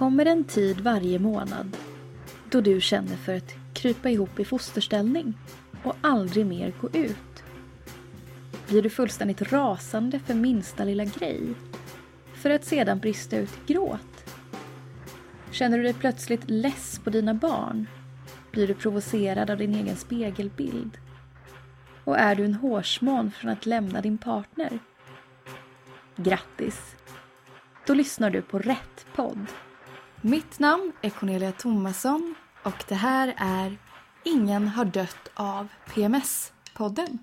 kommer en tid varje månad då du känner för att krypa ihop i fosterställning och aldrig mer gå ut. Blir du fullständigt rasande för minsta lilla grej för att sedan brista ut i gråt? Känner du dig plötsligt less på dina barn? Blir du provocerad av din egen spegelbild? Och är du en hårsmån från att lämna din partner? Grattis! Då lyssnar du på rätt podd. Mitt namn är Cornelia Thomasson och det här är Ingen har dött av PMS-podden.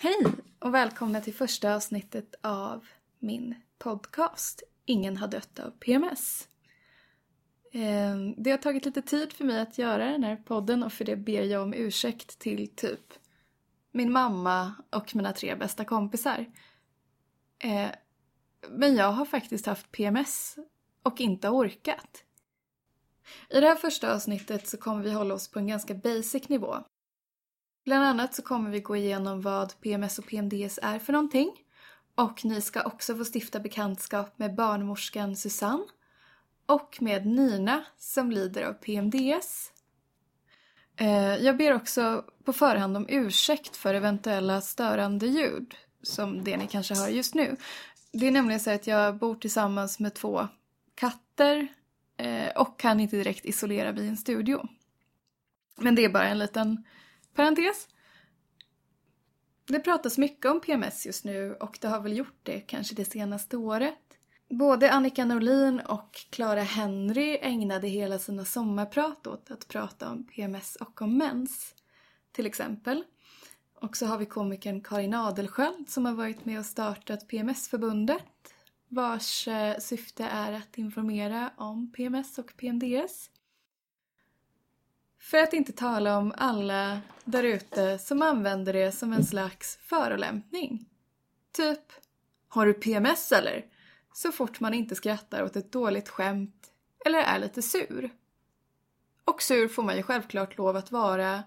Hej och välkomna till första avsnittet av min podcast Ingen har dött av PMS. Ehm, det har tagit lite tid för mig att göra den här podden och för det ber jag om ursäkt till typ min mamma och mina tre bästa kompisar. Ehm, men jag har faktiskt haft PMS och inte orkat. I det här första avsnittet så kommer vi hålla oss på en ganska basic nivå. Bland annat så kommer vi gå igenom vad PMS och PMDS är för någonting. Och ni ska också få stifta bekantskap med barnmorskan Susanne och med Nina som lider av PMDS. Eh, jag ber också på förhand om ursäkt för eventuella störande ljud som det ni kanske hör just nu. Det är nämligen så att jag bor tillsammans med två katter eh, och kan inte direkt isolera vid en studio. Men det är bara en liten parentes. Det pratas mycket om PMS just nu och det har väl gjort det kanske det senaste året. Både Annika Norlin och Clara Henry ägnade hela sina sommarprat åt att prata om PMS och om mens, till exempel. Och så har vi komikern Karin Adelsköld som har varit med och startat PMS-förbundet vars eh, syfte är att informera om PMS och PMDS. För att inte tala om alla därute som använder det som en slags förolämpning. Typ, har du PMS eller? Så fort man inte skrattar åt ett dåligt skämt eller är lite sur. Och sur får man ju självklart lov att vara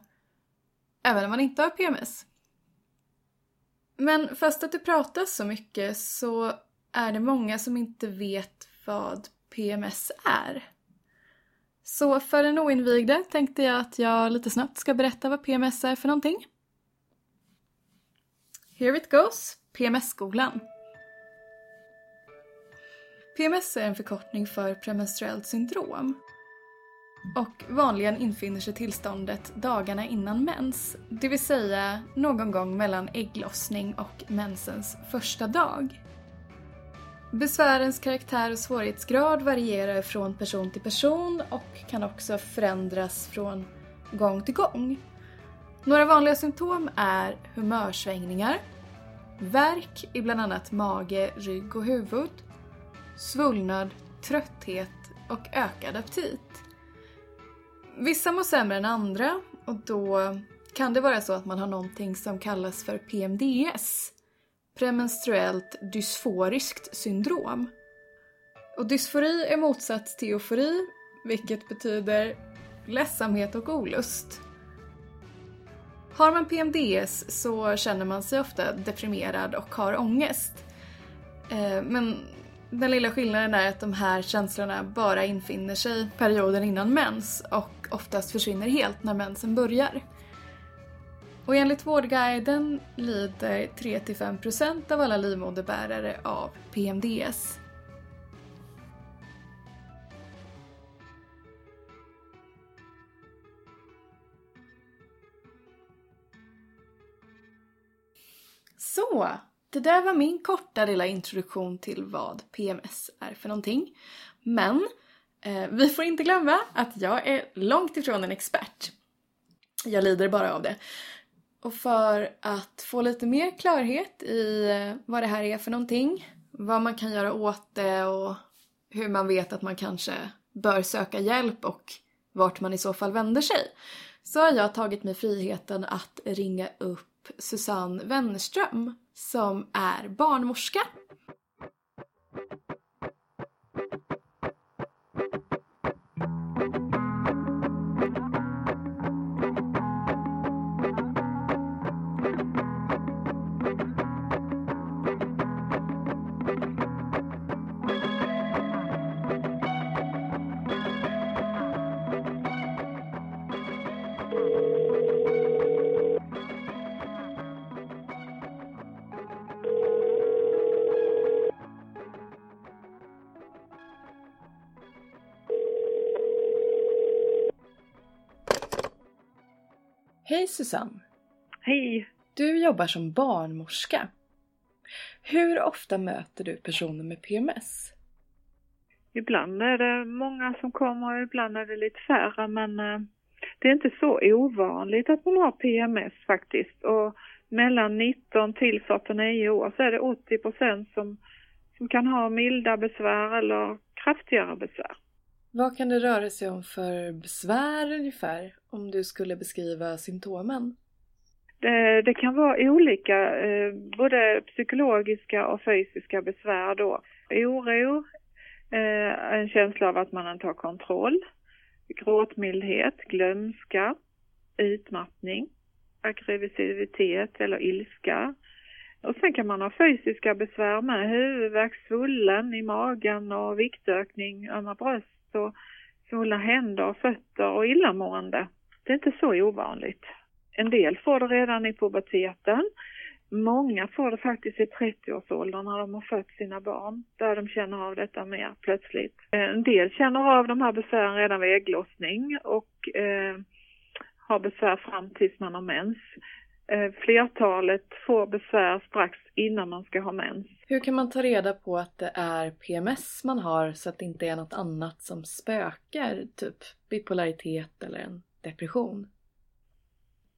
även om man inte har PMS. Men fast att det pratas så mycket så är det många som inte vet vad PMS är. Så för den oinvigde tänkte jag att jag lite snabbt ska berätta vad PMS är för någonting. Here it goes, PMS-skolan. PMS är en förkortning för premenstruellt syndrom. Och vanligen infinner sig tillståndet dagarna innan mens, det vill säga någon gång mellan ägglossning och mensens första dag. Besvärens karaktär och svårighetsgrad varierar från person till person och kan också förändras från gång till gång. Några vanliga symptom är humörsvängningar, värk i bland annat mage, rygg och huvud, svullnad, trötthet och ökad aptit. Vissa mår sämre än andra och då kan det vara så att man har någonting som kallas för PMDS, premenstruellt dysforiskt syndrom. Och dysfori är motsats till eufori, vilket betyder ledsamhet och olust. Har man PMDS så känner man sig ofta deprimerad och har ångest. Eh, men den lilla skillnaden är att de här känslorna bara infinner sig perioden innan mens och oftast försvinner helt när mensen börjar. Och enligt Vårdguiden lider 3-5% av alla livmoderbärare av PMDS. Så, det där var min korta lilla introduktion till vad PMS är för någonting. Men eh, vi får inte glömma att jag är långt ifrån en expert. Jag lider bara av det. Och för att få lite mer klarhet i eh, vad det här är för någonting, vad man kan göra åt det och hur man vet att man kanske bör söka hjälp och vart man i så fall vänder sig, så har jag tagit mig friheten att ringa upp Susanne Wennerström som är barnmorska. Hej Susanne! Hej! Du jobbar som barnmorska. Hur ofta möter du personer med PMS? Ibland är det många som kommer och ibland är det lite färre men eh, det är inte så ovanligt att man har PMS faktiskt. Och mellan 19 till 49 år så är det 80 procent som, som kan ha milda besvär eller kraftigare besvär. Vad kan det röra sig om för besvär ungefär om du skulle beskriva symptomen? Det, det kan vara olika, eh, både psykologiska och fysiska besvär då. Oro, eh, en känsla av att man inte har kontroll, gråtmildhet, glömska, utmattning, aggressivitet eller ilska. Och sen kan man ha fysiska besvär med huvudvärk, svullen i magen och viktökning, ömma bröst och svullna händer, och fötter och illamående. Det är inte så ovanligt. En del får det redan i puberteten. Många får det faktiskt i 30-årsåldern när de har fött sina barn, där de känner av detta mer plötsligt. Eh, en del känner av de här besvären redan vid ägglossning och eh, har besvär fram tills man har mens. Eh, flertalet får besvär strax innan man ska ha mens. Hur kan man ta reda på att det är PMS man har så att det inte är något annat som spökar, typ bipolaritet eller en depression?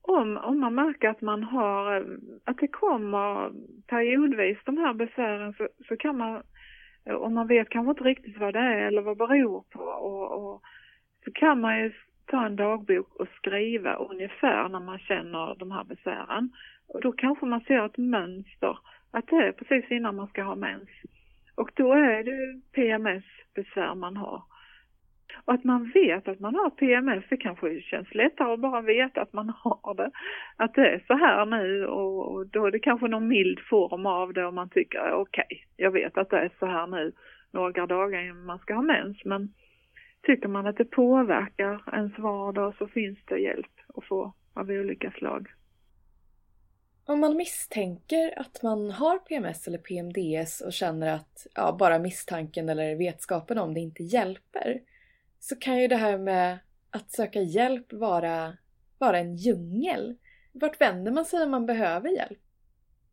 Om, om man märker att man har, att det kommer periodvis de här besvären så, så kan man, om man vet kanske inte riktigt vad det är eller vad det beror på och, och så kan man ju ta en dagbok och skriva ungefär när man känner de här besvären. Och då kanske man ser ett mönster, att det är precis innan man ska ha mens. Och då är det PMS-besvär man har. Och att man vet att man har PMS, det kanske känns lättare att bara veta att man har det. Att det är så här nu och, då är det kanske någon mild form av det och man tycker okej, okay, jag vet att det är så här nu några dagar innan man ska ha mens. Men tycker man att det påverkar ens vardag så finns det hjälp att få av olika slag. Om man misstänker att man har PMS eller PMDS och känner att ja, bara misstanken eller vetskapen om det inte hjälper så kan ju det här med att söka hjälp vara, vara en djungel. Vart vänder man sig om man behöver hjälp?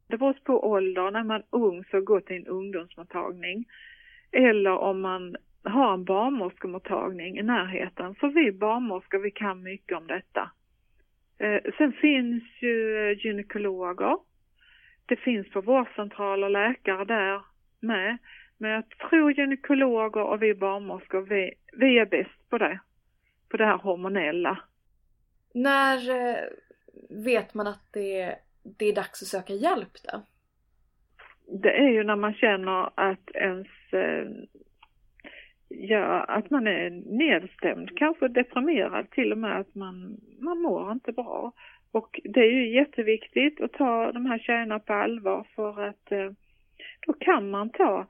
Det beror på ålder. När man är ung så går till en ungdomsmottagning. Eller om man har en barnmorskemottagning i närheten. För vi barnmorskor, vi kan mycket om detta. Eh, sen finns ju gynekologer. Det finns på vårdcentraler läkare där med. Men jag tror gynekologer och vi barnmorskor, vi, vi är bäst på det. På det här hormonella. När eh, vet man att det, det är dags att söka hjälp då? Det är ju när man känner att ens gör ja, att man är nedstämd, kanske deprimerad till och med att man, man mår inte bra. Och det är ju jätteviktigt att ta de här tjejerna på allvar för att eh, då kan man ta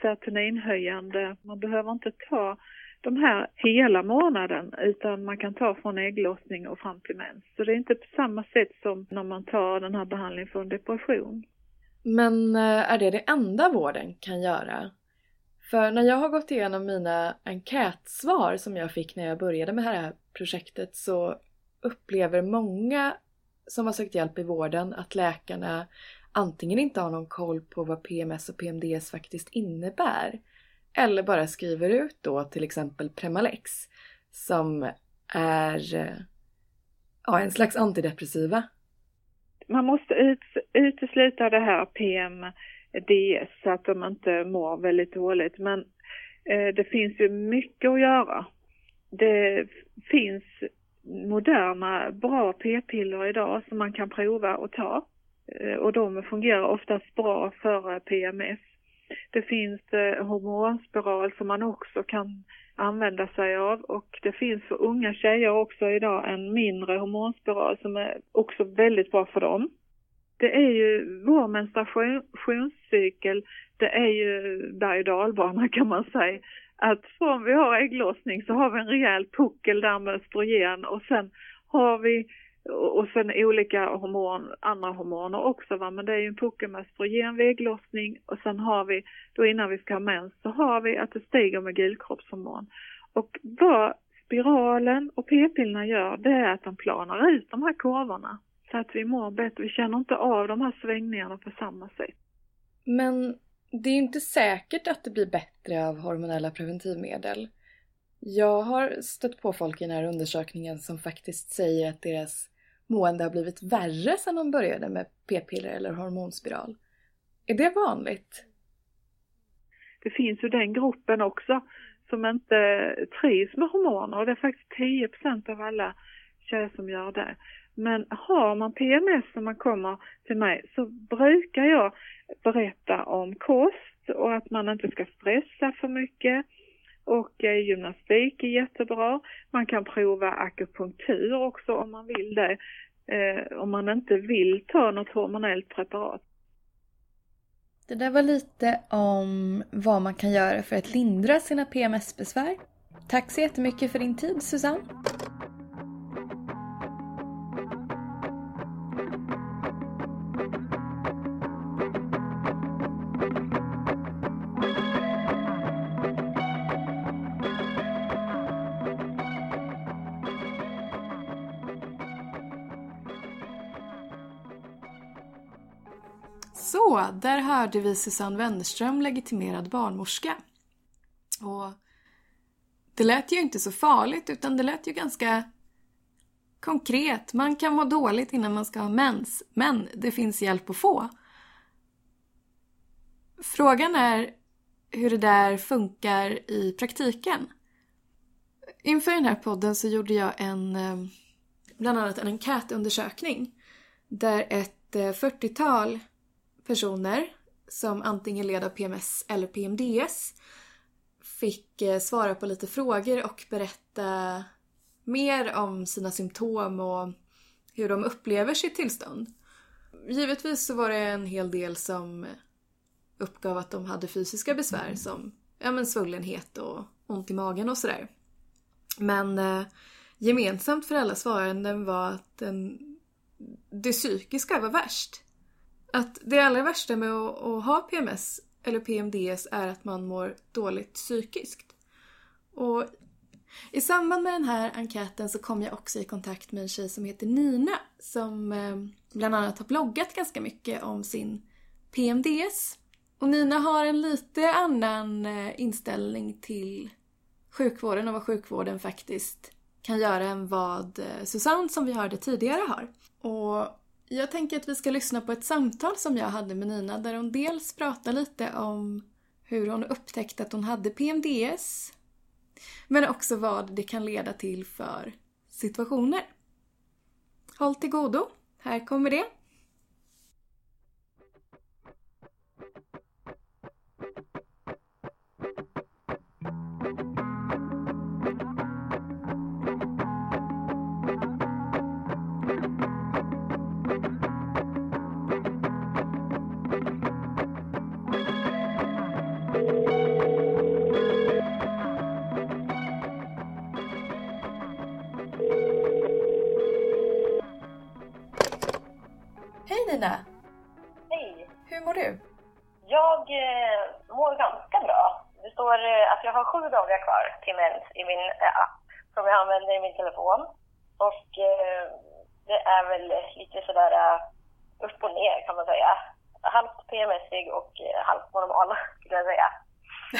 serotoninhöjande, man behöver inte ta de här hela månaden utan man kan ta från ägglossning och fram till mens. Så det är inte på samma sätt som när man tar den här behandlingen för en depression. Men eh, är det det enda vården kan göra? För när jag har gått igenom mina enkätsvar som jag fick när jag började med det här projektet så upplever många som har sökt hjälp i vården att läkarna antingen inte har någon koll på vad PMS och PMDS faktiskt innebär eller bara skriver ut då till exempel Premalex som är ja, en slags antidepressiva. Man måste ut, utesluta det här DS så att de inte mår väldigt dåligt men eh, det finns ju mycket att göra. Det finns moderna bra p-piller idag som man kan prova och ta. Eh, och de fungerar oftast bra för eh, PMS. Det finns eh, hormonspiral som man också kan använda sig av och det finns för unga tjejer också idag en mindre hormonspiral som är också väldigt bra för dem. Det är ju vår menstruationscykel, det är ju berg och dalbana kan man säga. Att från vi har ägglossning så har vi en rejäl puckel där med östrogen och sen har vi och sen olika hormon, andra hormoner också va, men det är ju en puckel med östrogen vid ägglossning och sen har vi, då innan vi ska ha mens, så har vi att det stiger med gulkroppshormon. Och vad spiralen och p-pillerna gör det är att de planar ut de här kurvorna. Så att vi mår bättre, vi känner inte av de här svängningarna på samma sätt. Men det är inte säkert att det blir bättre av hormonella preventivmedel. Jag har stött på folk i den här undersökningen som faktiskt säger att deras mående har blivit värre sedan de började med p-piller eller hormonspiral. Är det vanligt? Det finns ju den gruppen också som inte trivs med hormoner och det är faktiskt 10% av alla tjejer som gör det. Men har man PMS när man kommer till mig så brukar jag berätta om kost och att man inte ska stressa för mycket. Och eh, gymnastik är jättebra. Man kan prova akupunktur också om man vill det. Eh, om man inte vill ta något hormonellt preparat. Det där var lite om vad man kan göra för att lindra sina PMS-besvär. Tack så jättemycket för din tid Susanne. Där hörde vi Susanne Wennerström, legitimerad barnmorska. Och det lät ju inte så farligt utan det lät ju ganska konkret. Man kan må dåligt innan man ska ha mens, men det finns hjälp att få. Frågan är hur det där funkar i praktiken. Inför den här podden så gjorde jag en, eh, bland annat en enkätundersökning där ett eh, 40-tal personer som antingen led av PMS eller PMDS fick eh, svara på lite frågor och berätta mer om sina symptom och hur de upplever sitt tillstånd. Givetvis så var det en hel del som uppgav att de hade fysiska besvär som ja, men svullenhet och ont i magen och sådär. Men eh, gemensamt för alla svaranden var att den, det psykiska var värst att det allra värsta med att, att ha PMS eller PMDS är att man mår dåligt psykiskt. Och i samband med den här enkäten så kom jag också i kontakt med en tjej som heter Nina som eh, bland annat har bloggat ganska mycket om sin PMDS. Och Nina har en lite annan eh, inställning till sjukvården och vad sjukvården faktiskt kan göra än vad eh, Susanne som vi hörde tidigare har. Och jag tänker att vi ska lyssna på ett samtal som jag hade med Nina där hon dels pratar lite om hur hon upptäckte att hon hade PMDS men också vad det kan leda till för situationer. Håll till godo, här kommer det.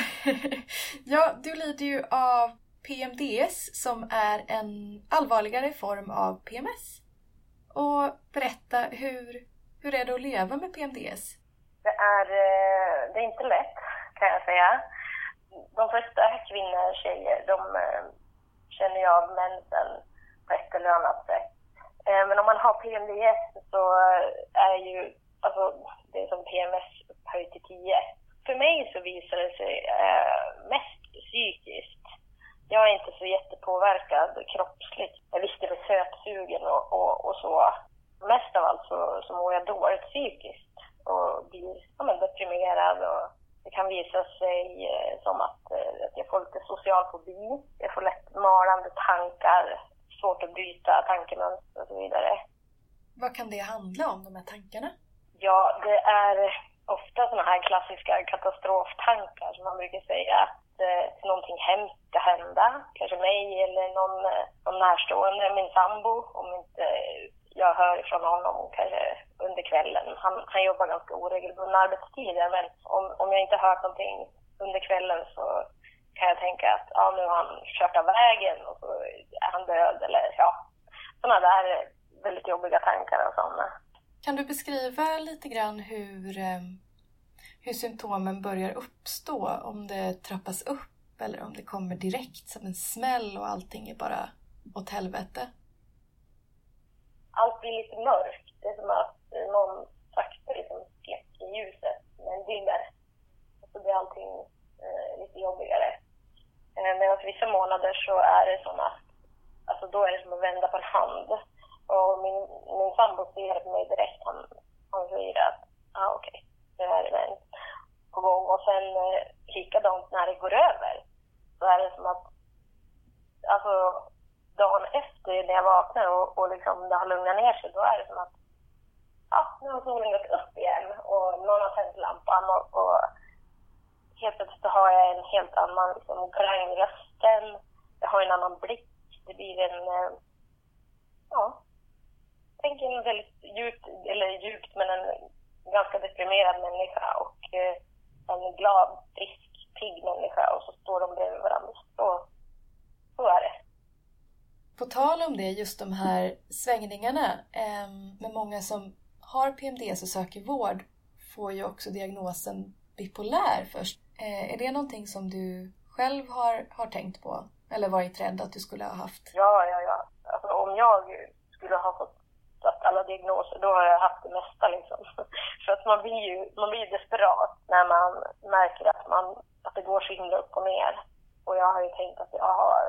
ja, du lider ju av PMDS som är en allvarligare form av PMS. Och berätta, hur, hur är det att leva med PMDS? Det är, eh, det är inte lätt kan jag säga. De flesta kvinnor, tjejer, de eh, känner ju av mensen på ett eller annat sätt. Eh, men om man har PMDS så är ju, alltså det är som PMS upphöjt till 10 för mig så visar det sig eh, mest psykiskt. Jag är inte så jättepåverkad kroppsligt. Jag visst är sötsugen och, och, och så. Mest av allt så, så mår jag dåligt psykiskt och blir ja, men, deprimerad och det kan visa sig eh, som att, eh, att jag får lite social fobi. Jag får lätt malande tankar, svårt att bryta tankemönster och så vidare. Vad kan det handla om, de här tankarna? Ja, det är ofta sådana här klassiska katastroftankar som man brukar säga. eh, någonting hemskt ska hända, kanske mig eller någon, eh, någon närstående, min sambo, om inte jag hör ifrån honom kanske under kvällen. Han, han jobbar ganska oregelbundna arbetstider men om, om jag inte hört någonting under kvällen så kan jag tänka att ja, nu har han kört av vägen och så är han död eller ja, sådana där väldigt jobbiga tankar och sådana. Kan du beskriva lite grann hur, eh, hur symptomen börjar uppstå? Om det trappas upp eller om det kommer direkt som en smäll och allting är bara åt helvete? Allt blir lite mörkt. Det är som att någon sakta liksom släcker ljuset med en dimmer. Och så blir allting eh, lite jobbigare. Eh, Medan vissa månader så är det som att, alltså då är det som att vända på en hand. Och min, min sambo ser på mig direkt. Han, han säger att, ja ah, okej, okay, nu är det på gång. Och sen eh, likadant när det går över så är det som att, alltså dagen efter när jag vaknar och, och liksom det har lugnat ner sig, då är det som att ja, nu har solen gått upp igen och någon har tänt lampan och, och helt plötsligt har jag en helt annan liksom, klang i rösten. Jag har en annan blick. Det blir en, eh, ja, tänk en väldigt djupt, eller djupt, men en ganska deprimerad människa och eh, en glad, frisk, pigg människa och så står de bredvid varandra. Så, så är det. På tal om det, just de här svängningarna eh, med många som har PMDS och söker vård får ju också diagnosen bipolär först. Eh, är det någonting som du själv har, har tänkt på? Eller varit rädd att du skulle ha haft? Ja, ja, ja. Alltså, om jag skulle ha fått alla diagnoser, då har jag haft det mesta liksom. För att man blir ju man blir desperat när man märker att, man, att det går så himla upp och ner. Och jag har ju tänkt att jag har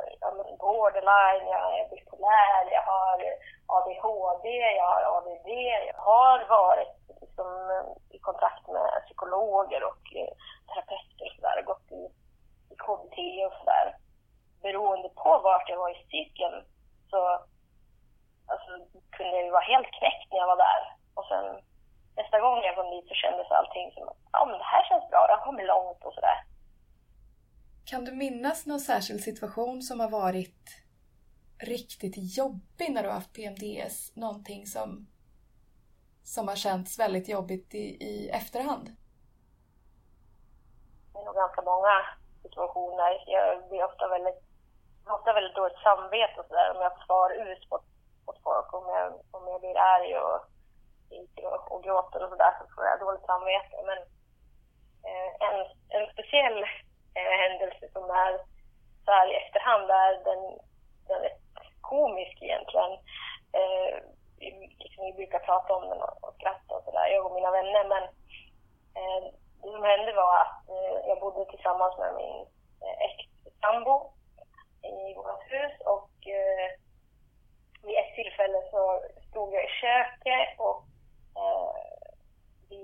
borderline, jag är bipolär, jag har ADHD, jag har ADD. Jag har varit liksom, eh, i kontakt med psykologer och eh, terapeuter och sådär, gått i, i KBT och sådär. Beroende på vart jag var i cykeln så alltså, kunde jag ju vara helt knäckt när jag var där. Och sen nästa gång jag kom dit så kändes allting som att ja, men det här känns bra, det har kommit långt och sådär. Kan du minnas någon särskild situation som har varit riktigt jobbig när du har haft PMDS? Någonting som, som har känts väldigt jobbigt i, i efterhand? Det är nog ganska många situationer. Jag blir ofta väldigt, ofta väldigt dåligt samvete och sådär om jag far ut mot, mot folk. Om jag, om jag blir arg och, och, och gråter och sådär så får jag dåligt samvete. Men eh, en, en speciell eh, händelse som är så här i efterhand är den, komisk egentligen. Eh, liksom, vi brukar prata om den och, skratta och sådär, jag och mina vänner. Men eh, det som hände var att eh, jag bodde tillsammans med min eh, ex-sambo i vårt hus och eh, vid ett tillfälle så stod jag i köket och eh, vi,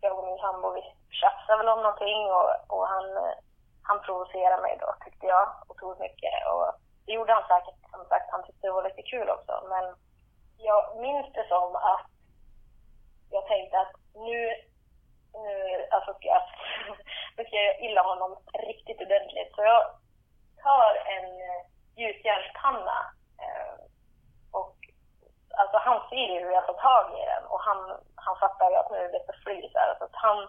jag och min sambo, vi tjafsade väl om någonting och, och han eh, han provocerade mig då tyckte jag otroligt mycket. Och det gjorde han säkert, som sagt, han tyckte det var lite kul också. Men jag minns det som att jag tänkte att nu, nu alltså ska jag, nu ska jag illa honom riktigt ordentligt. Så jag tar en eh, gjutjärnspanna eh, och alltså han ser ju hur jag tar tag i den och han, han fattar ju att nu är det bäst att fly. Så, här, så att han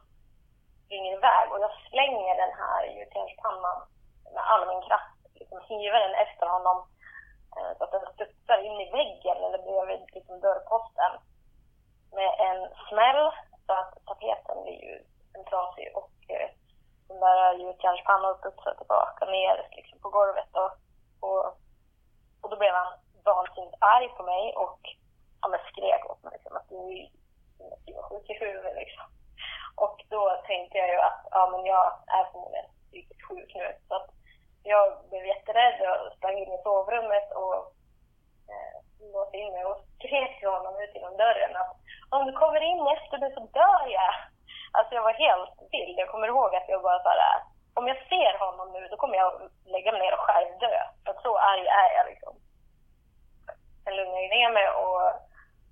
springer iväg och jag slänger den här gjutjärnspannan med all min kraft. Liksom hivar den efter honom eh, så att den studsar in i väggen eller bredvid liksom, dörrposten med en smäll så att tapeten blir ju trasig och eh, den där gjutjärnspannan studsar tillbaka ner liksom, på golvet. Och, och, och då blev han vansinnigt arg på mig och han skrek åt mig liksom, att du är sjuk i huvudet. Liksom. Och då tänkte jag ju att ja, men jag är förmodligen psykiskt sjuk nu. Så att jag blev jätterädd och sprang in i sovrummet och eh, låste in mig och skrek till honom ut genom dörren att om du kommer in efter mig så dör jag. Alltså jag var helt vild. Jag kommer ihåg att jag bara såhär, om jag ser honom nu då kommer jag lägga mig ner och själv dö. För så arg är jag liksom. Sen lugnade jag ner mig och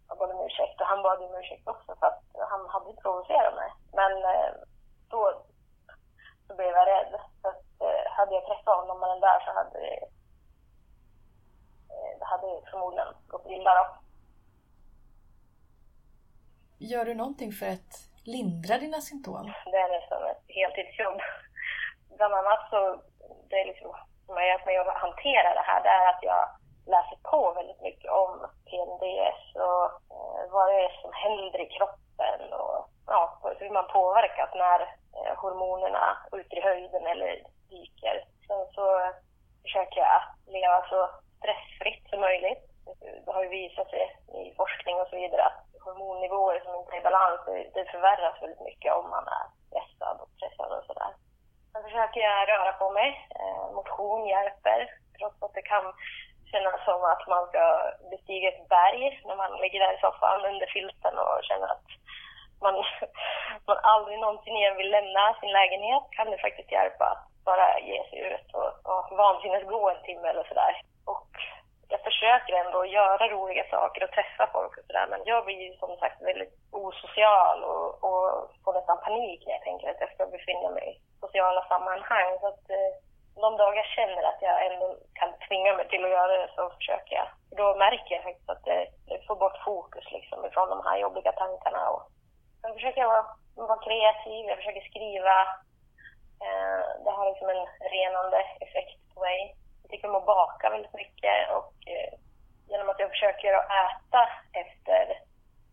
jag bad om ursäkt och han bad om ursäkt också för att han hade provocerat mig. Men eh, då, då blev jag rädd. För att, eh, hade jag träffat honom med den där så hade det, eh, hade förmodligen gått illa då. Gör du någonting för att lindra dina symptom? Det är nästan ett heltidsjobb. Bland annat så, det är liksom, som har hjälpt mig att hantera det här, det är att jag läser på väldigt mycket om PMDS och eh, vad det är som händer i kroppen och ja, hur man påverkas när eh, hormonerna skjuter i höjden eller dyker. Sen så försöker jag leva så stressfritt som möjligt. Det har ju visat sig i forskning och så vidare att hormonnivåer som inte är i balans, det förvärras väldigt mycket om man är stressad och stressad och sådär. Sen försöker jag röra på mig. Eh, motion hjälper, trots att det kan kännas som att man ska bestiga ett berg när man ligger där i soffan under filten och känner att man, man aldrig någonsin igen vill lämna sin lägenhet kan det faktiskt hjälpa att bara ge sig ut och, och vansinnesgå en timme eller sådär. Och jag försöker ändå göra roliga saker och träffa folk och sådär men jag blir ju som sagt väldigt osocial och, och får nästan panik när jag tänker att jag ska befinna mig i sociala sammanhang. Så att, eh, de dagar jag känner att jag ändå kan tvinga mig till att göra det så försöker jag. Då märker jag faktiskt att eh, det, det får bort fokus liksom ifrån de här jobbiga tankarna. Och sen försöker jag vara, vara kreativ, jag försöker skriva. Eh, det har liksom en renande effekt på mig. Jag tycker om att baka väldigt mycket och eh, genom att jag försöker att äta efter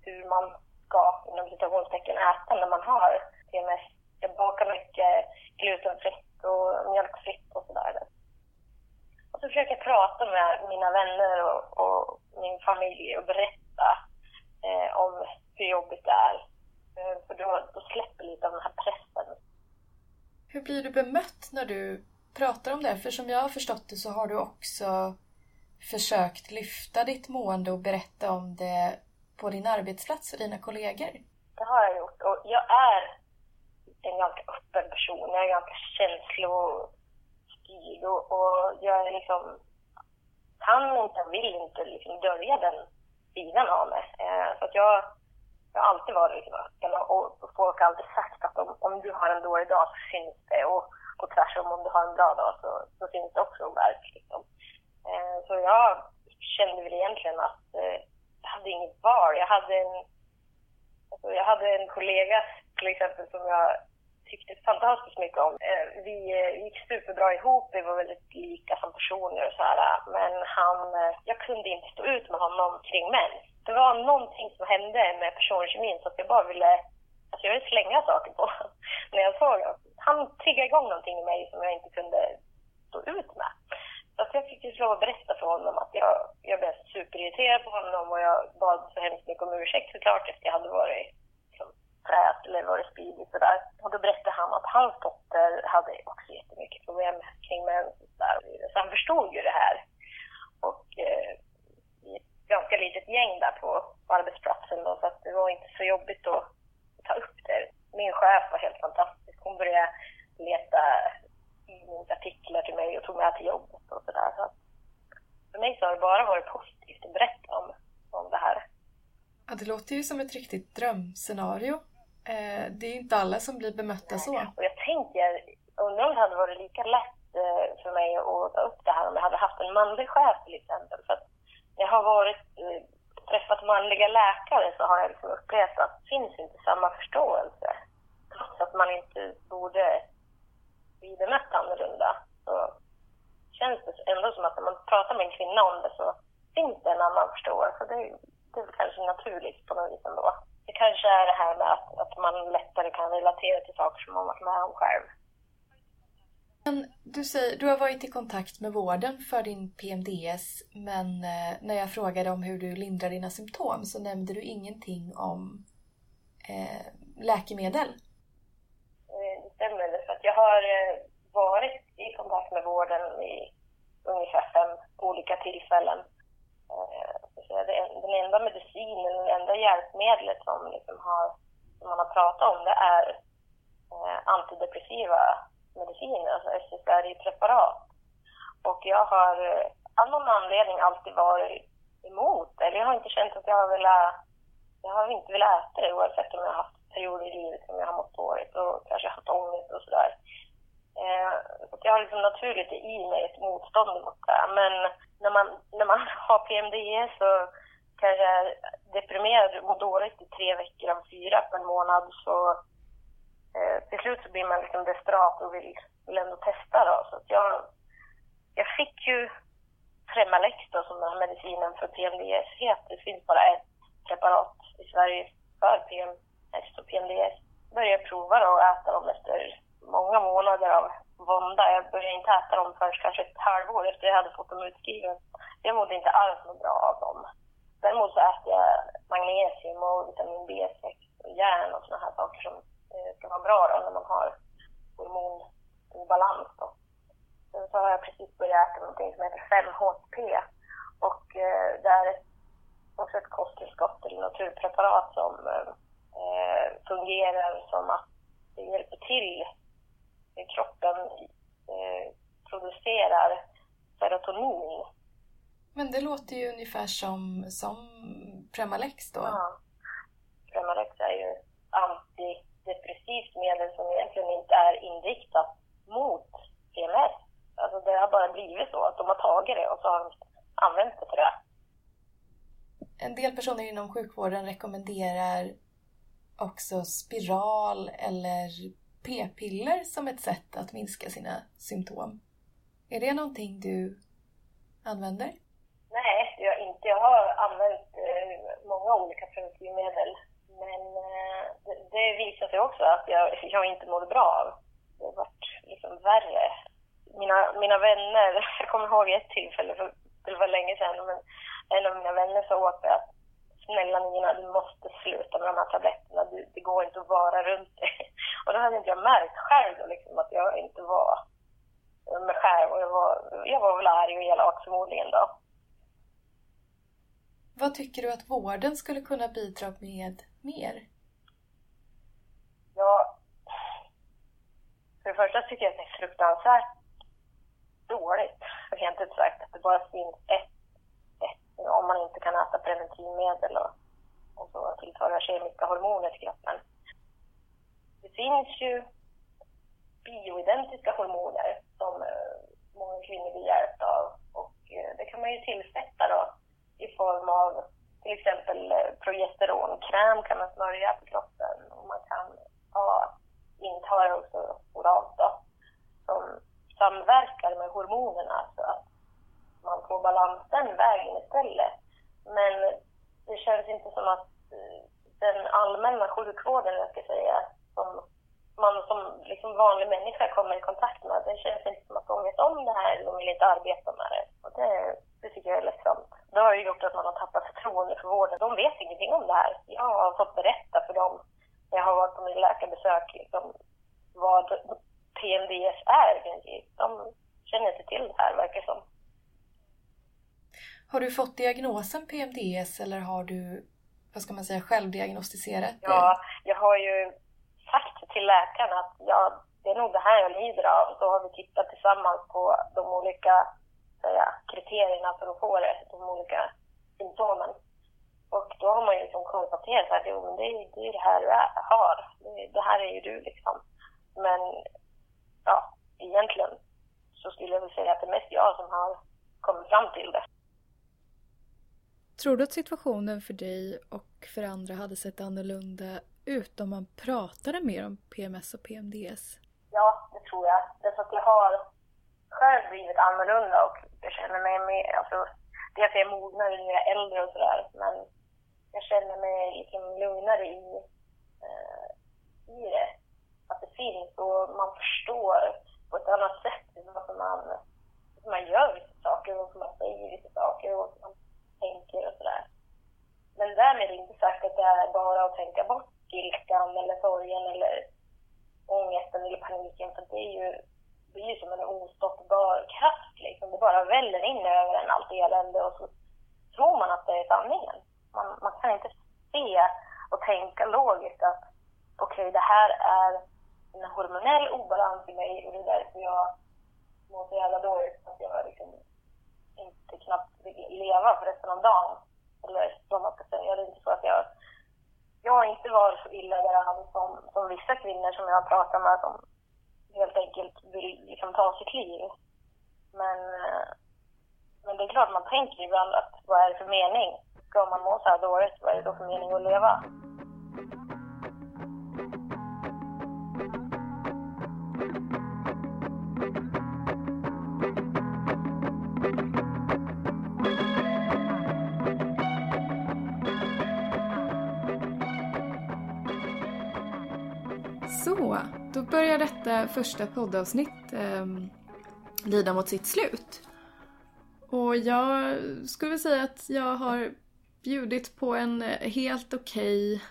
hur man ska, inom citationstecken, äta när man har PMS. Jag bakar mycket glutenfritt och mjölkfritt och sådär. Och så försöker jag prata med mina vänner och, och min familj och berätta eh, om hur jobbigt det är. Eh, för då, då släpper lite av den här pressen. Hur blir du bemött när du pratar om det? För som jag har förstått det så har du också försökt lyfta ditt mående och berätta om det på din arbetsplats och dina kollegor. Det har jag gjort och jag är en ganska öppen person. Jag är ganska känslostyrd och, och jag är liksom kan inte, vill inte liksom dölja den sidan av mig. Eh, så att jag, jag har alltid varit liksom öppen och, och folk har alltid sagt att om, om du har en dålig dag så syns det och, och tvärtom om du har en bra dag så, så finns det också verk. Liksom. Eh, så jag kände väl egentligen att eh, jag hade inget val. Jag hade en, alltså jag hade en kollega till exempel som jag tyckte fantastiskt mycket om. Eh, vi eh, gick superbra ihop, vi var väldigt lika som personer och så här, men han, eh, jag kunde inte stå ut med honom kring män. Det var någonting som hände med personkemin så att jag bara ville, alltså jag ville slänga saker på när jag såg honom. Han triggade igång någonting i mig som jag inte kunde stå ut med. Så att jag fick ju lov att berätta för honom att jag, jag blev superirriterad på honom och jag bad så hemskt mycket om ursäkt såklart efter jag hade varit liksom trät eller varit speedig sådär. Och då berättade han att hans dotter hade också jättemycket problem kring mens Så han förstod ju det här. Och eh, ett ganska litet gäng där på, på arbetsplatsen då, så att det var inte så jobbigt att ta upp det. Min chef var helt fantastisk. Hon började leta tidningsartiklar till mig och tog med till jobbet och sådär. Så för mig så har det bara varit positivt att berätta om, om det här. Ja, det låter ju som ett riktigt drömscenario. Eh, det är inte alla som blir bemötta så. Och jag tänker, undrar om det hade varit lika lätt eh, för mig att ta upp det här om jag hade haft en manlig chef till exempel. För att jag har varit, eh, träffat manliga läkare så har jag liksom upplevt att det finns inte samma förståelse. Trots att man inte borde bli bemött annorlunda så känns det ändå som att när man pratar med en kvinna om det så finns det en annan förståelse. Det, det är kanske naturligt på något vis ändå det kanske är det här med att, att man lättare kan relatera till saker som man varit med om själv. Men du, säger, du har varit i kontakt med vården för din PMDS men eh, när jag frågade om hur du lindrar dina symptom så nämnde du ingenting om eh, läkemedel. Eh, det stämmer, för att jag har eh, varit i kontakt med vården i ungefär fem olika tillfällen. Den enda medicinen, det enda hjälpmedlet som, liksom har, som man har pratat om det är antidepressiva mediciner, alltså SSRI-preparat. Och jag har eh, av någon anledning alltid varit emot eller jag har inte känt att jag har velat, jag har inte velat äta det oavsett om jag har haft perioder i livet som jag har mått dåligt och kanske haft ångest och sådär. Eh, så jag har liksom naturligt i mig ett motstånd mot det. Men när man, när man har PMDE så kanske är deprimerad och mår dåligt i tre veckor av fyra på en månad så eh, till slut så blir man liksom desperat och vill, vill ändå testa då. Så att jag, jag fick ju Tremalex då som den här medicinen för PMDS heter. Det finns bara ett preparat i Sverige för PMS och PMDS. Jag började prova då och äta dem efter många månader av vånda. Jag började inte äta dem förrän kanske ett halvår efter jag hade fått dem utskrivna. Jag mådde inte alls så bra av dem. Däremot så äter jag magnesium och vitamin B6 och järn och såna här saker som ska vara bra då när man har hormonobalans. Då. Sen så har jag precis börjat äta någonting som heter 5-HTP och eh, det är också ett kosttillskott eller naturpreparat som eh, fungerar som att det hjälper till kroppen eh, producerar serotonin. Men det låter ju ungefär som, som Premalex då? Ja. Premalex är ju antidepressivt medel som egentligen inte är inriktat mot PMS. Alltså det har bara blivit så att de har tagit det och så har de använt det för det. En del personer inom sjukvården rekommenderar också spiral eller p-piller som ett sätt att minska sina symptom. Är det någonting du använder? Nej, det gör jag inte. Jag har använt eh, många olika preventivmedel. Det, visade sig också att jag, jag inte mådde bra av. Det vart liksom värre. Mina, mina vänner, jag kommer ihåg ett tillfälle, för det var länge sedan, men en av mina vänner sa åt mig att snälla Nina, du måste sluta med de här tabletterna. Du, det går inte att vara runt dig. Och då hade inte jag märkt själv då, liksom, att jag inte var mig själv. Och jag var, jag var väl arg och elak förmodligen då. Vad tycker du att vården skulle kunna bidra med mer? Ja, för det första tycker jag att det är fruktansvärt dåligt, rent ut sagt, att det bara finns ett om man inte kan äta preventivmedel och, och så tillföra kemiska hormoner till kroppen. Det finns ju bioidentiska hormoner som eh, många kvinnor blir hjälpta av och eh, det kan man ju tillsätta då i form av till exempel eh, progesteronkräm kan man smörja på kroppen och man kan ha, inta också oralt då, som samverkar med hormonerna så att man får balans den vägen istället. Men det känns inte som att eh, den allmänna sjukvården, jag ska säga, som man som liksom vanlig människa kommer i kontakt med, det känns inte som att de vet om det här eller de vill inte arbeta med det. Och det, det tycker jag är ledsamt. Det har ju gjort att man har tappat förtroende för vården. De vet ingenting om det här. Jag har fått berätta för dem när jag har varit på min läkarbesök liksom, vad PMDS är. De känner inte till det här, verkar som. Har du fått diagnosen PMDS eller har du, vad ska man säga, självdiagnostiserat det? Ja, jag har ju sagt till läkaren att ja, det är nog det här jag lider av. Så har vi tittat tillsammans på de olika säga, kriterierna för att få det, de olika symptomen. Och då har man ju liksom konstaterat att jo, men det, det är det här du är, har. Det, det här är ju du liksom. Men ja, egentligen så skulle jag vilja säga att det är mest jag som har kommit fram till det. Tror du att situationen för dig och för andra hade sett annorlunda ut om man pratade mer om PMS och PMDS? Ja, det tror jag. Därför att jag har själv blivit annorlunda och jag känner mig mer, alltså, det är jag är mognare när jag är äldre och sådär, men jag känner mig liksom lugnare i, eh, i det. Att det finns och man förstår på ett annat sätt varför man, varför man gör vissa saker, varför man säger vissa saker och man tänker och sådär. Men därmed inte sagt att det är bara att tänka bort ilskan eller sorgen eller ångesten eller paniken för det är ju, det är ju som en ostoppbar kraft liksom. Det bara väller in över en allt elände och så tror man att det är sanningen. Man, man kan inte se och tänka logiskt att okej, okay, det här är en hormonell obalans i mig och det är därför jag mår så jävla dåligt att jag liksom inte knappt vill leva för resten av dagen. Eller vad man ska säga. Det är inte så att jag... Jag har inte varit så illa däran som, som vissa kvinnor som jag har pratat med som helt enkelt vill liksom ta sitt liv. Men, eh, men det är klart man tänker ibland att vad är det för mening? Ska man må så här dåligt, vad är det då för mening att leva? Så, då börjar detta första poddavsnitt eh, lida mot sitt slut. Och jag skulle vilja säga att jag har bjudit på en eh, helt okej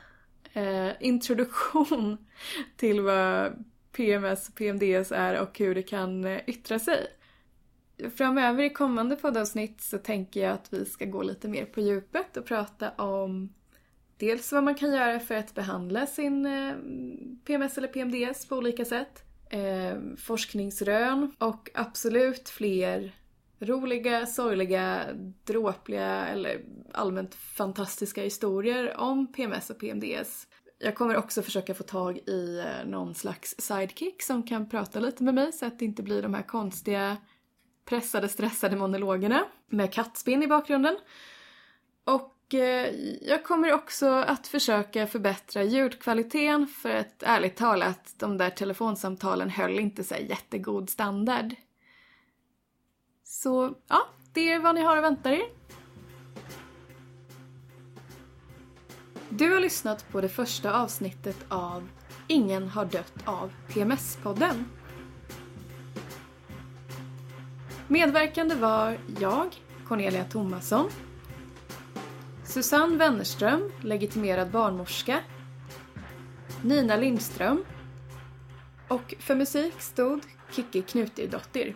eh, introduktion till vad PMS och PMDS är och hur det kan eh, yttra sig. Framöver i kommande poddavsnitt så tänker jag att vi ska gå lite mer på djupet och prata om dels vad man kan göra för att behandla sin eh, PMS eller PMDS på olika sätt, eh, forskningsrön och absolut fler roliga, sorgliga, dråpliga eller allmänt fantastiska historier om PMS och PMDS. Jag kommer också försöka få tag i eh, någon slags sidekick som kan prata lite med mig så att det inte blir de här konstiga pressade, stressade monologerna med kattspinn i bakgrunden. Och eh, jag kommer också att försöka förbättra ljudkvaliteten för att ärligt talat, de där telefonsamtalen höll inte sig jättegod standard. Så ja, det är vad ni har att vänta er. Du har lyssnat på det första avsnittet av Ingen har dött av PMS-podden. Medverkande var jag, Cornelia Thomasson, Susanne Wennerström, legitimerad barnmorska, Nina Lindström och för musik stod Kikki Knuterdottir.